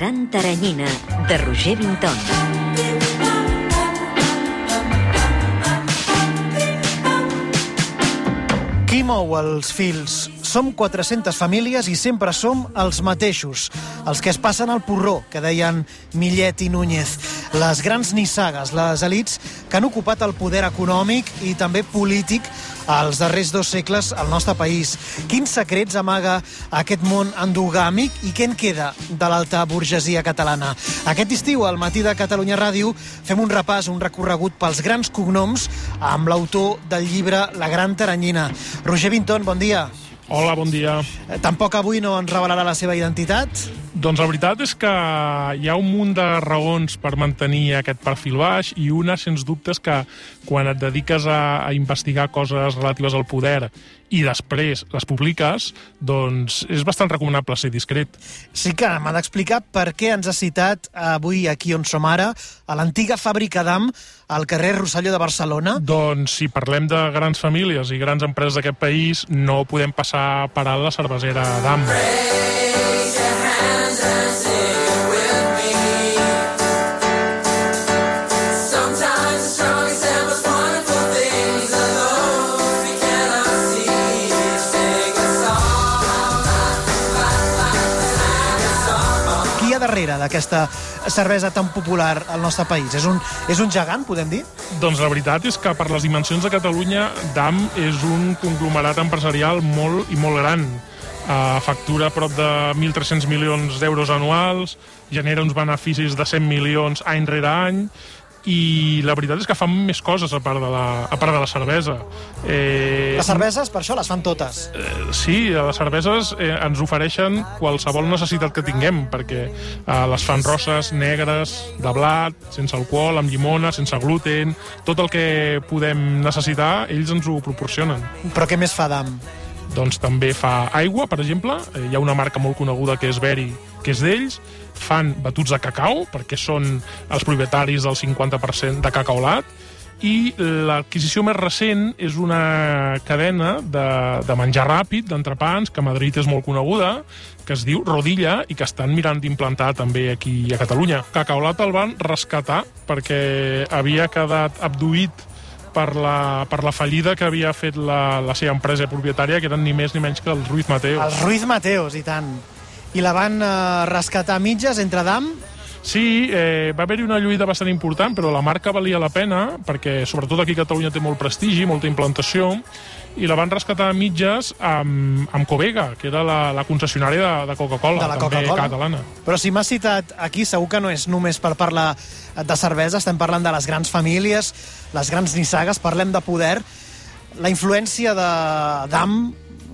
Gran Taranyina, de Roger Vinton. Qui mou els fils? Som 400 famílies i sempre som els mateixos, els que es passen al porró, que deien Millet i Núñez. Les grans nissagues, les elites que han ocupat el poder econòmic i també polític als darrers dos segles al nostre país. Quins secrets amaga aquest món endogàmic i què en queda de l'alta burgesia catalana? Aquest estiu, al matí de Catalunya Ràdio, fem un repàs, un recorregut pels grans cognoms amb l'autor del llibre La Gran Taranyina. Roger Vinton, bon dia. Hola, bon dia. Eh, Tampoc avui no ens revelarà la seva identitat? Doncs la veritat és que hi ha un munt de raons per mantenir aquest perfil baix i una, sens dubtes, que quan et dediques a, a investigar coses relatives al poder i després les publiques, doncs és bastant recomanable ser discret. Sí que m'ha d'explicar per què ens ha citat avui aquí on som ara, a l'antiga fàbrica d'AM, al carrer Rosselló de Barcelona. Doncs si parlem de grans famílies i grans empreses d'aquest país, no podem passar per alt la cervesera d'AM. Sometimes hi ha darrere d'aquesta cervesa tan popular al nostre país? És un, és un gegant, podem dir? Doncs la veritat és que per les dimensions de Catalunya, DAM és un conglomerat empresarial molt i molt gran. Uh, factura prop de 1.300 milions d'euros anuals, genera uns beneficis de 100 milions any rere any, i la veritat és que fan més coses a part de la, a part de la cervesa. Eh, Les cerveses, per això, les fan totes. Eh, sí, les cerveses eh, ens ofereixen qualsevol necessitat que tinguem, perquè eh, les fan rosses, negres, de blat, sense alcohol, amb llimona, sense gluten... Tot el que podem necessitar, ells ens ho proporcionen. Però què més fa d'AM? Doncs també fa aigua, per exemple. Eh, hi ha una marca molt coneguda que és Beri, que és d'ells. Fan batuts de cacau, perquè són els propietaris del 50% de cacaolat. I l'adquisició més recent és una cadena de, de menjar ràpid, d'entrepans, que a Madrid és molt coneguda, que es diu Rodilla i que estan mirant d'implantar també aquí a Catalunya. Cacaolat el van rescatar perquè havia quedat abduït per la, per la fallida que havia fet la, la seva empresa propietària, que eren ni més ni menys que el Ruiz Mateo. Els Ruiz Mateos, i tant. I la van eh, rescatar mitges entre d'AM Sí, eh, va haver-hi una lluita bastant important, però la marca valia la pena, perquè sobretot aquí a Catalunya té molt prestigi, molta implantació, i la van rescatar a mitges amb, amb Covega, que era la, la concessionària de, de Coca-Cola, també Coca-Cola. catalana. Però si m'has citat aquí, segur que no és només per parlar de cervesa, estem parlant de les grans famílies, les grans nissagues, parlem de poder. La influència de d'AM,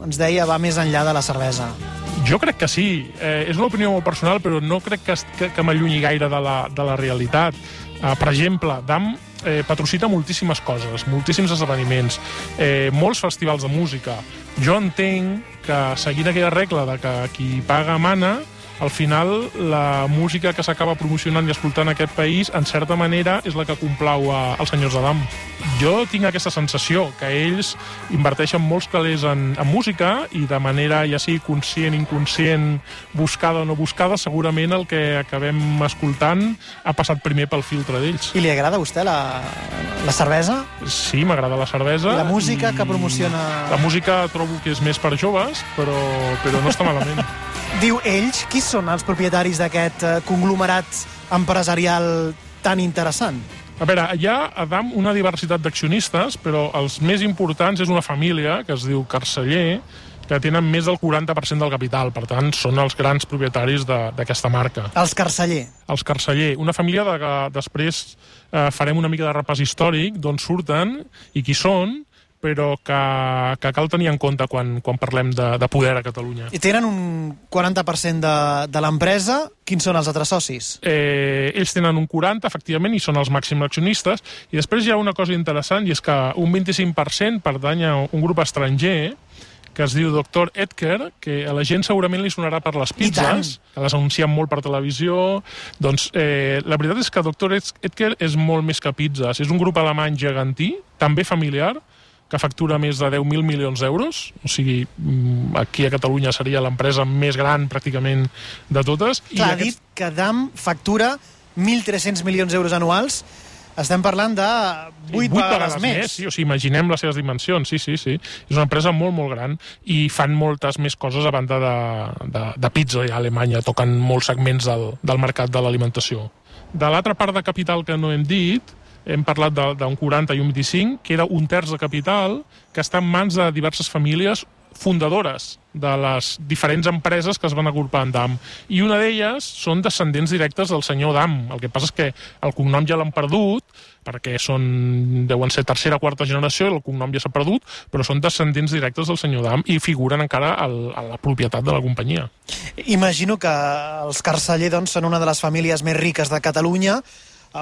ens deia, va més enllà de la cervesa. Jo crec que sí. Eh, és una opinió molt personal, però no crec que, que, que m'allunyi gaire de la, de la realitat. Uh, per exemple, DAM eh, patrocina moltíssimes coses, moltíssims esdeveniments, eh, molts festivals de música. Jo entenc que, seguint aquella regla de que qui paga mana, al final la música que s'acaba promocionant i escoltant en aquest país, en certa manera, és la que complau als senyors de DAM. Jo tinc aquesta sensació que ells inverteixen molts calés en, en música i de manera ja sigui conscient, inconscient, buscada o no buscada, segurament el que acabem escoltant ha passat primer pel filtre d'ells. I li agrada a vostè la, la cervesa? Sí, m'agrada la cervesa. I la música i que promociona... La música trobo que és més per joves, però, però no està malament. Diu ells, qui són els propietaris d'aquest eh, conglomerat empresarial tan interessant? A veure, hi ha a DAM una diversitat d'accionistes, però els més importants és una família que es diu Carceller, que tenen més del 40% del capital, per tant, són els grans propietaris de- d'aquesta marca. Els Carceller. Els Carceller, una família de que després eh, farem una mica de repàs històric d'on surten i qui són, però que, que cal tenir en compte quan, quan parlem de, de poder a Catalunya. I tenen un 40% de, de l'empresa. Quins són els altres socis? eh, ells tenen un 40, efectivament, i són els màxims accionistes, i després hi ha una cosa interessant, i és que un 25% pertany a un grup estranger, que es diu Dr. Edker, que a la gent segurament li sonarà per les pizzas, que les anuncien molt per televisió. Doncs eh, la veritat és que Dr. Edker és molt més que pizzas. És un grup alemany gegantí, també familiar, que factura més de 10.000 milions d'euros, o sigui, mm, aquí a Catalunya seria l'empresa més gran pràcticament de totes. Clar, ha aquests- dit que DAM factura 1.300 milions d'euros anuals. Estem parlant de 8, Vuit vegades, més. sí, o sigui, imaginem les seves dimensions, sí, sí, sí. És una empresa molt, molt gran i fan moltes més coses a banda de, de, de pizza a Alemanya, toquen molts segments del, del mercat de l'alimentació. De l'altra part de capital que no hem dit, hem parlat d'un 40 i un 25, que era un terç de capital que està en mans de diverses famílies fundadores de les diferents empreses que es van agrupar en DAM. I una d'elles són descendents directes del senyor DAM. El que passa és que el cognom ja l'han perdut, perquè són, deuen ser tercera o quarta generació, el cognom ja s'ha perdut, però són descendents directes del senyor DAM i figuren encara al, a la propietat de la companyia. Imagino que els Carceller doncs, són una de les famílies més riques de Catalunya,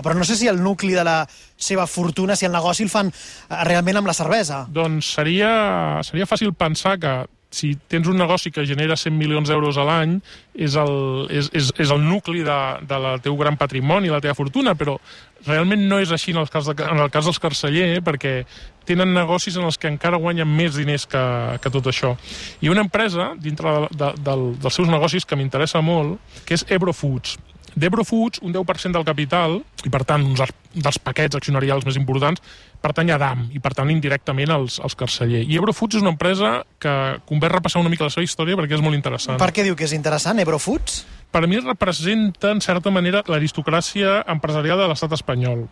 però no sé si el nucli de la seva fortuna, si el negoci el fan eh, realment amb la cervesa. Doncs seria, seria fàcil pensar que si tens un negoci que genera 100 milions d'euros a l'any, és, el, és, és, és el nucli de, de la teu gran patrimoni, la teva fortuna, però realment no és així en el cas, de, en el cas dels Carceller, perquè tenen negocis en els que encara guanyen més diners que, que tot això. I una empresa, dintre de, de, del, dels seus negocis, que m'interessa molt, que és Ebro Foods. D'Ebro Foods, un 10% del capital, i per tant uns dels paquets accionarials més importants, pertany a DAM, i per tant indirectament als, als Carceller. I Ebro Foods és una empresa que convé repassar una mica la seva història perquè és molt interessant. Per què diu que és interessant, Ebro Foods? Per a mi representa, en certa manera, l'aristocràcia empresarial de l'estat espanyol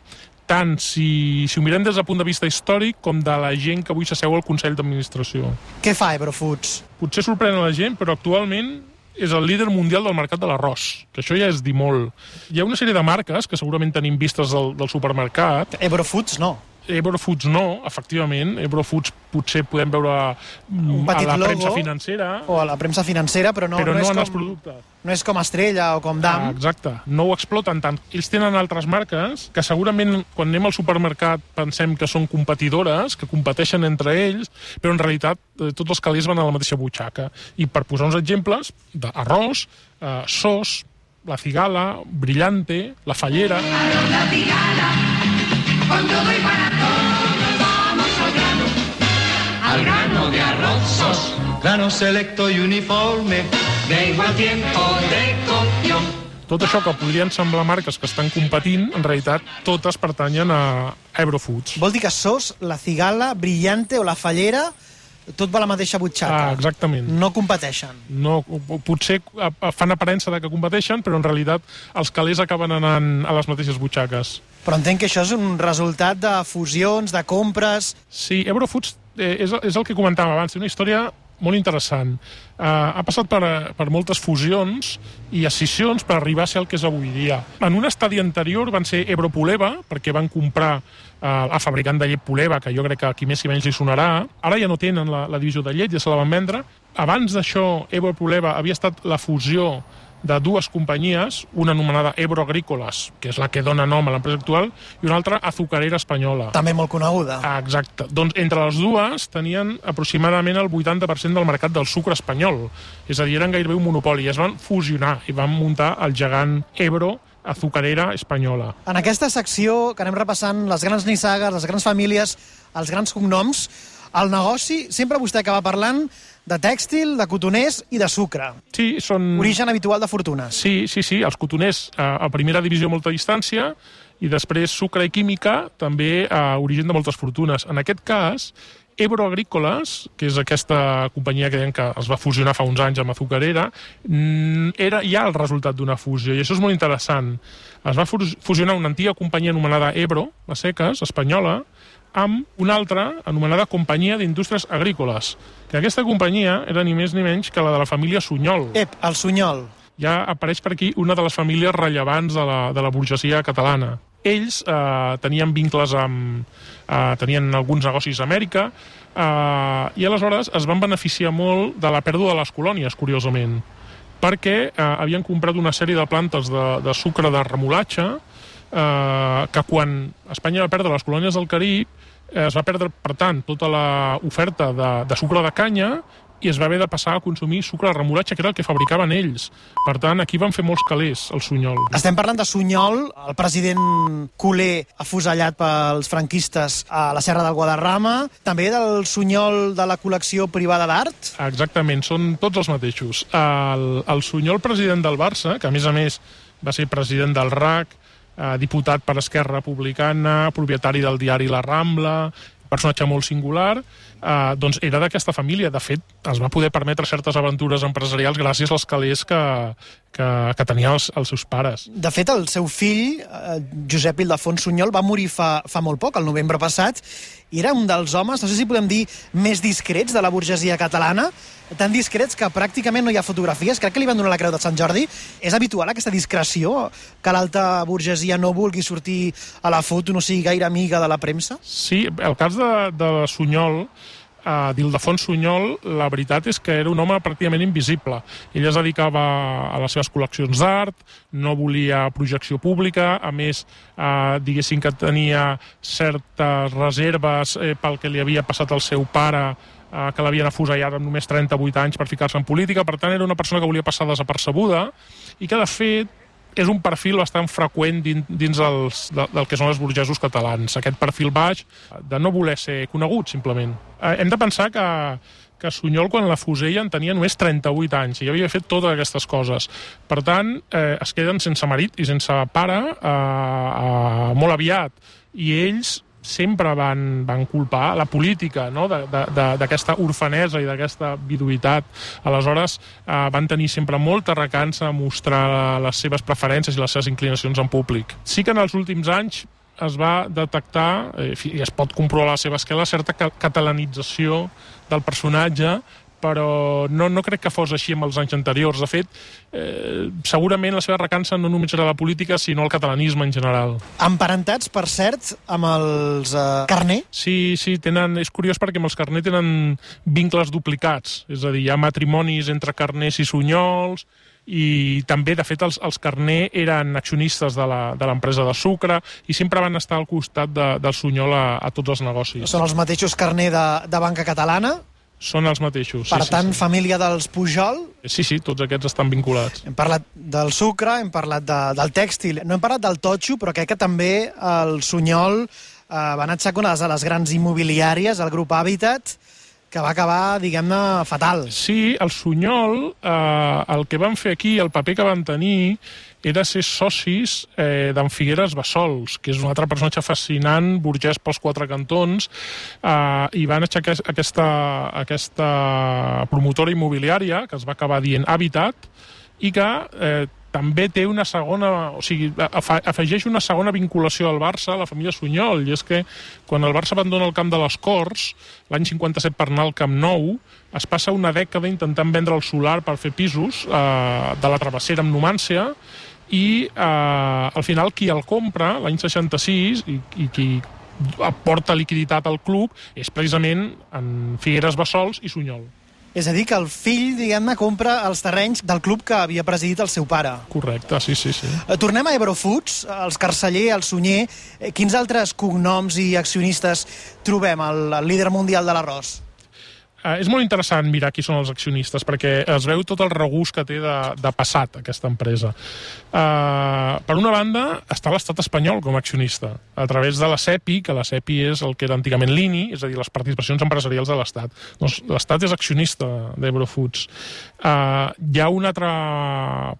tant si, si ho mirem des del punt de vista històric com de la gent que avui s'asseu al Consell d'Administració. Què fa Ebro Foods? Potser sorprèn a la gent, però actualment és el líder mundial del mercat de l'arròs, que això ja és dir molt. Hi ha una sèrie de marques que segurament tenim vistes del, del supermercat, Ebro Foods no. Ebro Foods no, efectivament. Ebro Foods potser podem veure Un petit a la logo. premsa financera, O a la premsa financera, però no, però no, no, és en els com, productes. no és com Estrella o com Dam. Ah, exacte. No ho exploten tant. Ells tenen altres marques que segurament quan anem al supermercat pensem que són competidores, que competeixen entre ells, però en realitat eh, tots els calés van a la mateixa butxaca. I per posar uns exemples, d'arròs, eh, sos, la cigala, brillante, la fallera... al grano de arrozos, grano selecto y uniforme, de igual tiempo de cocción. Tot això que podrien semblar marques que estan competint, en realitat totes pertanyen a Ebro Foods. Vol dir que sos la cigala, brillante o la fallera, tot va a la mateixa butxaca. Ah, exactament. No competeixen. no, potser fan aparença de que competeixen, però en realitat els calés acaben anant a les mateixes butxaques. Però entenc que això és un resultat de fusions, de compres... Sí, Eurofoods eh, és, és el que comentàvem abans, una història molt interessant. Uh, ha passat per, per moltes fusions i escissions per arribar a ser el que és avui dia. En un estadi anterior van ser Ebropoleva, perquè van comprar uh, el fabricant de llet Poleva, que jo crec que a qui més i menys li sonarà. Ara ja no tenen la, la divisió de llet, ja se la van vendre. Abans d'això, Ebropoleva havia estat la fusió de dues companyies, una anomenada Ebro Agrícoles, que és la que dona nom a l'empresa actual, i una altra Azucarera Espanyola. També molt coneguda. Exacte. Doncs entre les dues tenien aproximadament el 80% del mercat del sucre espanyol. És a dir, eren gairebé un monopoli. Es van fusionar i van muntar el gegant Ebro Azucarera Espanyola. En aquesta secció que anem repassant les grans nissagues, les grans famílies, els grans cognoms, el negoci, sempre vostè acaba parlant de tèxtil, de cotoners i de sucre. Sí, són... Origen habitual de fortunes. Sí, sí, sí, els cotoners eh, a primera divisió a molta distància i després sucre i química també a origen de moltes fortunes. En aquest cas, Ebro Agrícoles, que és aquesta companyia que deien que es va fusionar fa uns anys amb Azucarera, mm, era ja el resultat d'una fusió, i això és molt interessant. Es va fus- fusionar una antiga companyia anomenada Ebro, a seques, espanyola, amb una altra anomenada Companyia d'Indústries Agrícoles, que aquesta companyia era ni més ni menys que la de la família Sunyol Ep, el sunyol. ja apareix per aquí una de les famílies rellevants de la, de la burgesia catalana. Ells eh, tenien vincles amb... Eh, tenien alguns negocis a Amèrica eh, i aleshores es van beneficiar molt de la pèrdua de les colònies, curiosament, perquè eh, havien comprat una sèrie de plantes de, de sucre de remolatge eh, que quan Espanya va perdre les colònies del Carib eh, es va perdre, per tant, tota l'oferta de, de sucre de canya i es va haver de passar a consumir sucre de remolatge, que era el que fabricaven ells. Per tant, aquí van fer molts calés, el Sunyol. Estem parlant de Sunyol, el president Culer afusellat pels franquistes a la Serra del Guadarrama, també del Sunyol de la col·lecció privada d'art. Exactament, són tots els mateixos. El, el Sunyol, president del Barça, que a més a més va ser president del RAC, eh, diputat per Esquerra Republicana, propietari del diari La Rambla, personatge molt singular, eh, doncs era d'aquesta família. De fet, es va poder permetre certes aventures empresarials gràcies als calés que, que, que tenien els, els seus pares. De fet, el seu fill, eh, Josep Ildefons Sunyol, va morir fa, fa molt poc, el novembre passat, i era un dels homes, no sé si podem dir, més discrets de la burgesia catalana, tan discrets que pràcticament no hi ha fotografies. Crec que li van donar la Creu de Sant Jordi. És habitual aquesta discreció, que l'alta burgesia no vulgui sortir a la foto, no sigui gaire amiga de la premsa? Sí, el cas de, de Sunyol, uh, d'Ildefons Sunyol, la veritat és que era un home pràcticament invisible. Ell es dedicava a les seves col·leccions d'art, no volia projecció pública, a més, uh, diguéssim que tenia certes reserves eh, pel que li havia passat al seu pare, eh, que l'havien afusellat amb només 38 anys per ficar-se en política, per tant era una persona que volia passar desapercebuda i que de fet és un perfil bastant freqüent dins, els, de, del que són els burgesos catalans. Aquest perfil baix de no voler ser conegut, simplement. Eh, hem de pensar que, que Sunyol, quan la fusella, en tenia només 38 anys i havia fet totes aquestes coses. Per tant, eh, es queden sense marit i sense pare eh, eh, molt aviat. I ells sempre van, van culpar la política no? d'aquesta orfanesa i d'aquesta viduïtat. Aleshores, eh, van tenir sempre molta recança a mostrar les seves preferències i les seves inclinacions en públic. Sí que en els últims anys es va detectar, eh, i es pot comprovar a la seva esquela, certa ca- catalanització del personatge, però no, no crec que fos així amb els anys anteriors. De fet, eh, segurament la seva recança no només era la política, sinó el catalanisme en general. Emparentats, per cert, amb els eh, Carné. Sí, sí, tenen, és curiós perquè amb els Carné tenen vincles duplicats, és a dir, hi ha matrimonis entre Carnés i Sunyols, i també, de fet, els, els Carné eren accionistes de la- de l'empresa de, sucre i sempre van estar al costat de, del Sunyol a, a tots els negocis. Són els mateixos Carné de, de Banca Catalana. Són els mateixos. Per sí, tant, sí, família dels Pujol. sí. sí, sí, tots aquests estan vinculats. Hem parlat del sucre, hem parlat de, del tèxtil, no hem parlat del totxo, però crec que també el Sunyol eh, va anar una de les grans immobiliàries, el grup Habitat, que va acabar, diguem-ne, fatal. Sí, el Sunyol, eh, el que van fer aquí, el paper que van tenir, era ser socis eh, d'en Figueres Bassols, que és un altre personatge fascinant, burgès pels quatre cantons, eh, i van aixecar aquesta, aquesta promotora immobiliària, que es va acabar dient Habitat, i que eh, també té una segona, o sigui, afegeix una segona vinculació al Barça, a la família Sunyol, i és que quan el Barça abandona el camp de les Corts, l'any 57 per anar al Camp Nou, es passa una dècada intentant vendre el solar per fer pisos eh, de la travessera amb Numància, i eh, al final qui el compra l'any 66 i, i qui aporta liquiditat al club és precisament en Figueres Bassols i Sunyol. És a dir, que el fill, diguem-ne, compra els terrenys del club que havia presidit el seu pare. Correcte, sí, sí, sí. Eh, Tornem a Eurofoods, els Carceller, el Sunyer. Eh, Quins altres cognoms i accionistes trobem al, al líder mundial de l'arròs? Uh, és molt interessant mirar qui són els accionistes perquè es veu tot el regús que té de, de passat aquesta empresa. Uh, per una banda, està l'estat espanyol com a accionista, a través de la CEPI, que la CEPI és el que era antigament l'INI, és a dir, les participacions empresarials de l'Estat. Doncs l'Estat és accionista d'Eurofoods. Uh, hi ha una altra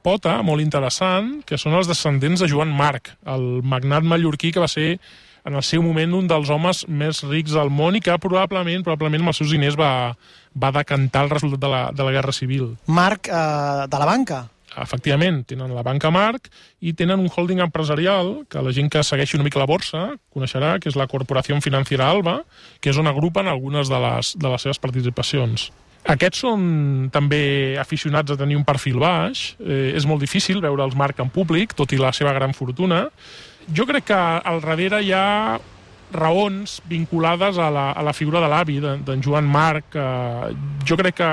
pota molt interessant, que són els descendents de Joan Marc, el magnat mallorquí que va ser en el seu moment un dels homes més rics del món i que probablement, probablement amb els seus diners va, va decantar el resultat de la, de la Guerra Civil. Marc, eh, de la banca. Efectivament, tenen la banca Marc i tenen un holding empresarial que la gent que segueixi una mica la borsa coneixerà, que és la Corporació Financiera Alba, que és on agrupen algunes de les, de les seves participacions. Aquests són també aficionats a tenir un perfil baix. Eh, és molt difícil veure els Marc en públic, tot i la seva gran fortuna. Jo crec que al darrere hi ha raons vinculades a la, a la figura de l'avi, de- d'en Joan Marc. Eh, jo crec que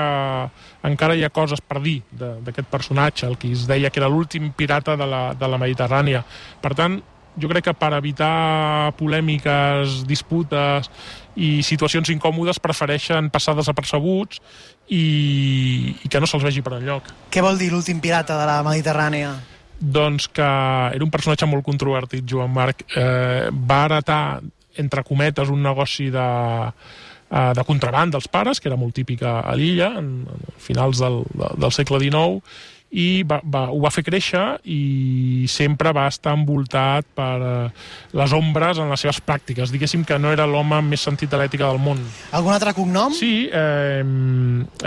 encara hi ha coses per dir d'aquest personatge, el que es deia que era l'últim pirata de la, de la Mediterrània. Per tant, jo crec que per evitar polèmiques, disputes i situacions incòmodes prefereixen passar desapercebuts i, i que no se'ls vegi per enlloc. Què vol dir l'últim pirata de la Mediterrània? Doncs que era un personatge molt controvertit, Joan Marc. Eh, va heretar, entre cometes, un negoci de, eh, de contraband dels pares, que era molt típica a l'illa, en, en finals del, del segle XIX, i va, va, ho va fer créixer i sempre va estar envoltat per eh, les ombres en les seves pràctiques. Diguéssim que no era l'home més sentit de l'ètica del món. Algun altre cognom? Sí, eh,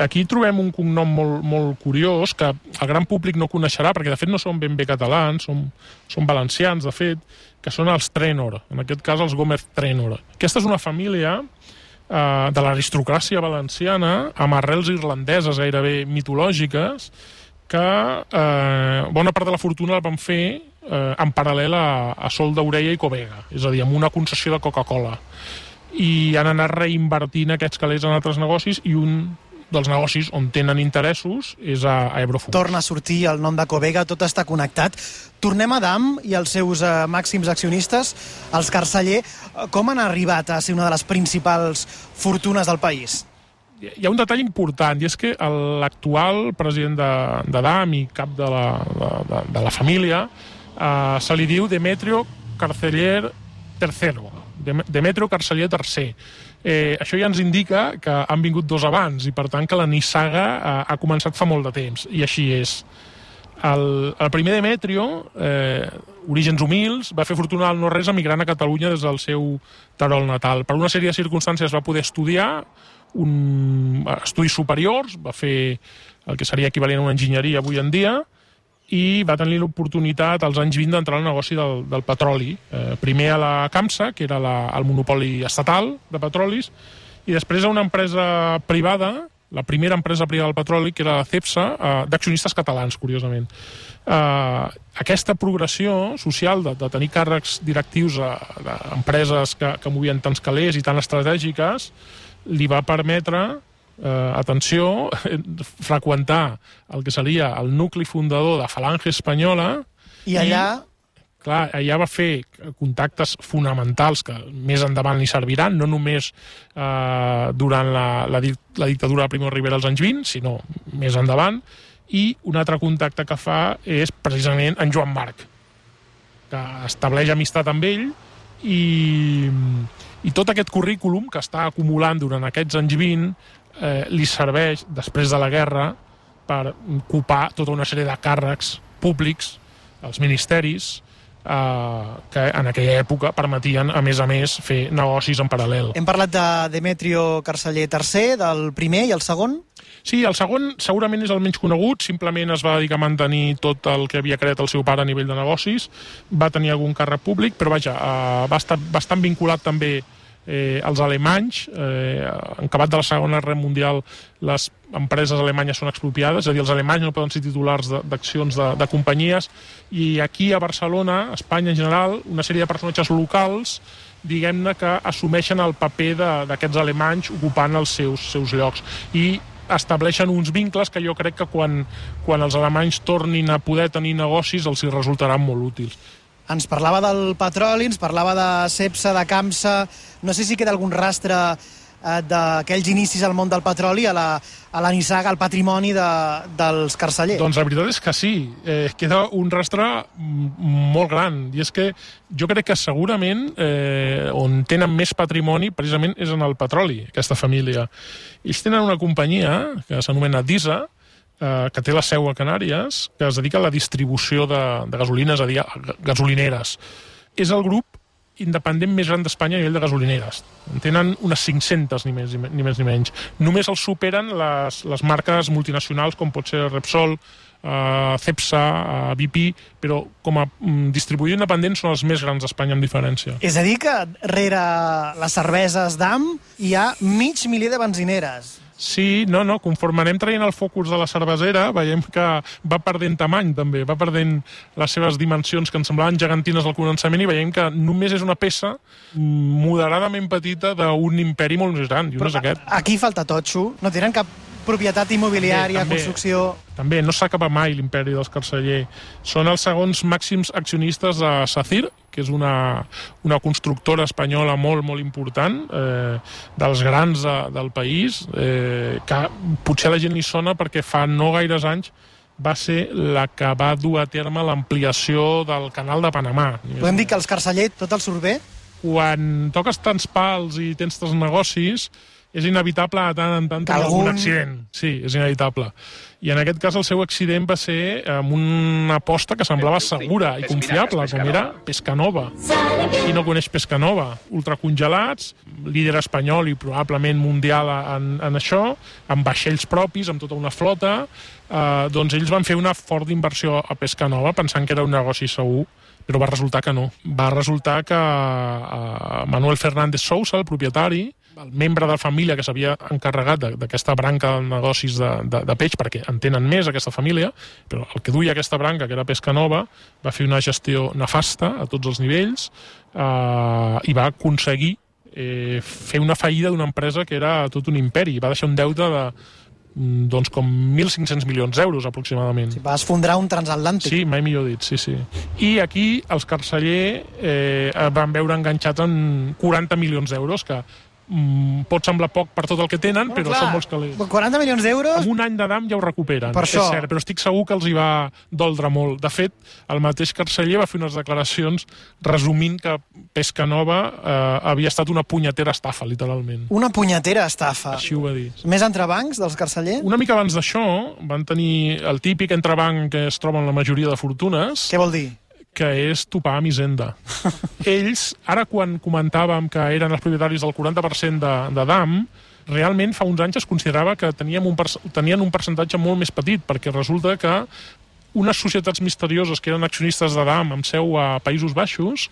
aquí trobem un cognom molt, molt curiós que el gran públic no coneixerà, perquè de fet no són ben bé catalans, són, són valencians, de fet, que són els Trenor, en aquest cas els Gómez Trenor. Aquesta és una família eh, de l'aristocràcia valenciana amb arrels irlandeses gairebé mitològiques que eh, bona part de la fortuna la van fer eh, en paral·lel a, a Sol d'Orella i Covega, és a dir, amb una concessió de Coca-Cola. I han anat reinvertint aquests calés en altres negocis i un dels negocis on tenen interessos és a, a. Torna a sortir el nom de Covega, tot està connectat. Tornem a Dam i els seus eh, màxims accionistes, els Carceller. Com han arribat a ser una de les principals fortunes del país? Hi ha un detall important, i és que l'actual president de, de DAM i cap de la, de, de, la família eh, se li diu Demetrio Carceller III. Dem- Demetrio Carceller III. Eh, això ja ens indica que han vingut dos abans i per tant que la nissaga eh, ha començat fa molt de temps i així és. El, el primer Demetrio, eh, orígens humils, va fer fortuna al no-res emigrant a Catalunya des del seu Terol natal. Per una sèrie de circumstàncies va poder estudiar un, estudis superiors, va fer el que seria equivalent a una enginyeria avui en dia, i va tenir l'oportunitat als anys 20 d'entrar al negoci del, del petroli. Eh, primer a la CAMSA, que era la, el monopoli estatal de petrolis, i després a una empresa privada, la primera empresa privada del petroli, que era la CEPSA, eh, d'accionistes catalans, curiosament. Eh, aquesta progressió social de, de tenir càrrecs directius a, a empreses que, que movien tants calés i tan estratègiques li va permetre eh, atenció, freqüentar el que seria el nucli fundador de Falange Espanyola I allà clar, allà va fer contactes fonamentals que més endavant li serviran, no només eh, durant la, la, la dictadura de Primo Rivera als anys 20, sinó més endavant, i un altre contacte que fa és precisament en Joan Marc, que estableix amistat amb ell i, i tot aquest currículum que està acumulant durant aquests anys 20 eh, li serveix, després de la guerra, per ocupar tota una sèrie de càrrecs públics, els ministeris, eh, que en aquella època permetien, a més a més, fer negocis en paral·lel. hem parlat de Demetrio Carceller III, del primer i el segon. Sí, el segon segurament és el menys conegut, simplement es va dedicar a mantenir tot el que havia creat el seu pare a nivell de negocis, va tenir algun càrrec públic, però vaja, eh, va estar bastant vinculat també eh, als alemanys, eh, en acabat de la Segona Guerra Mundial les empreses alemanyes són expropiades, és a dir, els alemanys no poden ser titulars de- d'accions de, de companyies, i aquí a Barcelona, a Espanya en general, una sèrie de personatges locals diguem-ne que assumeixen el paper de- d'aquests alemanys ocupant els seus, seus llocs. I estableixen uns vincles que jo crec que quan, quan els alemanys tornin a poder tenir negocis els hi resultaran molt útils. Ens parlava del petroli, ens parlava de Cepsa, de Camsa... No sé si queda algun rastre d'aquells inicis al món del petroli a la, a la nissaga, al patrimoni de, dels Carceller. Doncs la veritat és que sí, eh, queda un rastre molt gran, i és que jo crec que segurament eh, on tenen més patrimoni precisament és en el petroli, aquesta família. Ells tenen una companyia que s'anomena DISA, eh, que té la seu a Canàries, que es dedica a la distribució de, de gasolina, és a dir, gasolineres. És el grup independent més gran d'Espanya a nivell de gasolineres. En tenen unes 500, ni més ni, més, ni menys. Només els superen les, les marques multinacionals com pot ser Repsol, eh, Cepsa, eh, BP, però com a mm, distribuïdor independent són els més grans d'Espanya amb diferència. És a dir que rere les cerveses d'AM hi ha mig miler de benzineres. Sí, no, no, conforme anem traient el focus de la cervesera, veiem que va perdent tamany, també, va perdent les seves dimensions que ens semblaven gegantines al començament i veiem que només és una peça moderadament petita d'un imperi molt més gran, i un és aquest. Aquí falta totxo, no tenen cap propietat immobiliària, També, també. construcció... També, no s'acaba mai l'imperi dels Carceller. Són els segons màxims accionistes de Sacir, que és una, una constructora espanyola molt, molt important, eh, dels grans de, del país, eh, que potser la gent hi sona perquè fa no gaires anys va ser la que va dur a terme l'ampliació del canal de Panamà. Podem dir que els Carceller tot el surt bé? Quan toques tants pals i tens tants negocis, és inevitable de tant en tant Que tenir algun algun- accident. Sí, és inevitable. I en aquest cas el seu accident va ser amb una aposta que semblava segura i confiable, com era Pescanova. Qui no coneix Pescanova? Ultracongelats, líder espanyol i probablement mundial en, en això, amb vaixells propis, amb tota una flota, eh, doncs ells van fer una forta inversió a Pescanova pensant que era un negoci segur, però va resultar que no. Va resultar que eh, Manuel Fernández Sousa, el propietari, el membre de la família que s'havia encarregat d'aquesta branca de negocis de, de, de peix, perquè en tenen més aquesta família, però el que duia aquesta branca, que era Pesca Nova, va fer una gestió nefasta a tots els nivells eh, i va aconseguir eh, fer una fallida d'una empresa que era tot un imperi. Va deixar un deute de mm, doncs com 1.500 milions d'euros aproximadament. Va esfondrar un transatlàntic. Sí, mai millor dit, sí, sí. I aquí els Carceller eh, van veure enganxats en 40 milions d'euros, que mm, pot semblar poc per tot el que tenen, però Clar, són molts calés. 40 milions d'euros... Amb un any de dam ja ho recuperen, Per és això. cert, però estic segur que els hi va doldre molt. De fet, el mateix Carceller va fer unes declaracions resumint que Pesca Nova eh, havia estat una punyetera estafa, literalment. Una punyetera estafa. Així ho va dir. Més entrebancs dels Carceller? Una mica abans d'això van tenir el típic entrebanc que es troba en la majoria de fortunes, Què vol dir? Que és topar amb Hisenda. Ells, ara quan comentàvem que eren els propietaris del 40% de, de DAM, realment fa uns anys es considerava que teníem un, tenien un percentatge molt més petit, perquè resulta que unes societats misterioses que eren accionistes de DAM amb seu a Països Baixos,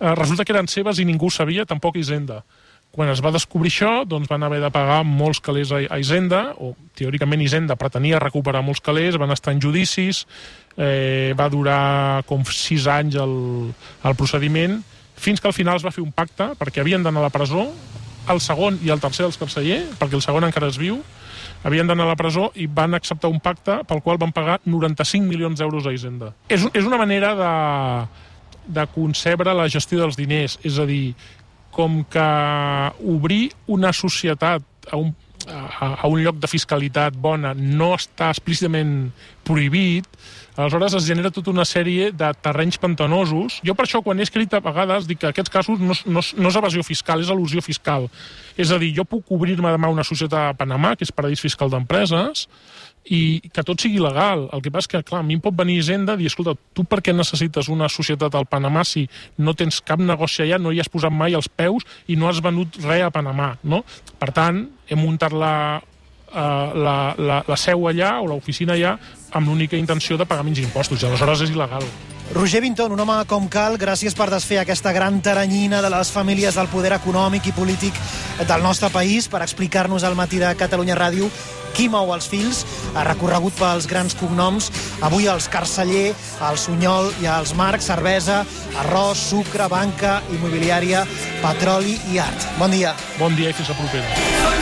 eh, resulta que eren seves i ningú sabia, tampoc Hisenda. Quan es va descobrir això, doncs van haver de pagar molts calés a, a Hisenda, o teòricament Hisenda pretenia recuperar molts calés, van estar en judicis, eh, va durar com sis anys el, el procediment, fins que al final es va fer un pacte, perquè havien d'anar a la presó, el segon i el tercer dels Carceller, perquè el segon encara es viu, havien d'anar a la presó i van acceptar un pacte pel qual van pagar 95 milions d'euros a Hisenda. És, és una manera de, de concebre la gestió dels diners, és a dir, com que obrir una societat a un, a, a un lloc de fiscalitat bona no està explícitament prohibit, aleshores es genera tota una sèrie de terrenys pantanosos. Jo per això quan he escrit a vegades dic que aquests casos no, no, no és evasió fiscal, és al·lusió fiscal. És a dir, jo puc obrir-me demà una societat a Panamà, que és paradís fiscal d'empreses, i que tot sigui legal. El que passa és que, clar, a mi em pot venir Hisenda i dir, escolta, tu per què necessites una societat al Panamà si no tens cap negoci allà, no hi has posat mai els peus i no has venut res a Panamà, no? Per tant, he muntat la, eh, la, la, la seu allà o l'oficina allà amb l'única intenció de pagar menys impostos. I aleshores és il·legal. Roger Vinton, un home com cal, gràcies per desfer aquesta gran taranyina de les famílies del poder econòmic i polític del nostre país, per explicar-nos al matí de Catalunya Ràdio qui mou els fils, ha recorregut pels grans cognoms, avui els Carceller, el Sunyol i els Marc, cervesa, arròs, sucre, banca, immobiliària, petroli i art. Bon dia. Bon dia i fins la propera.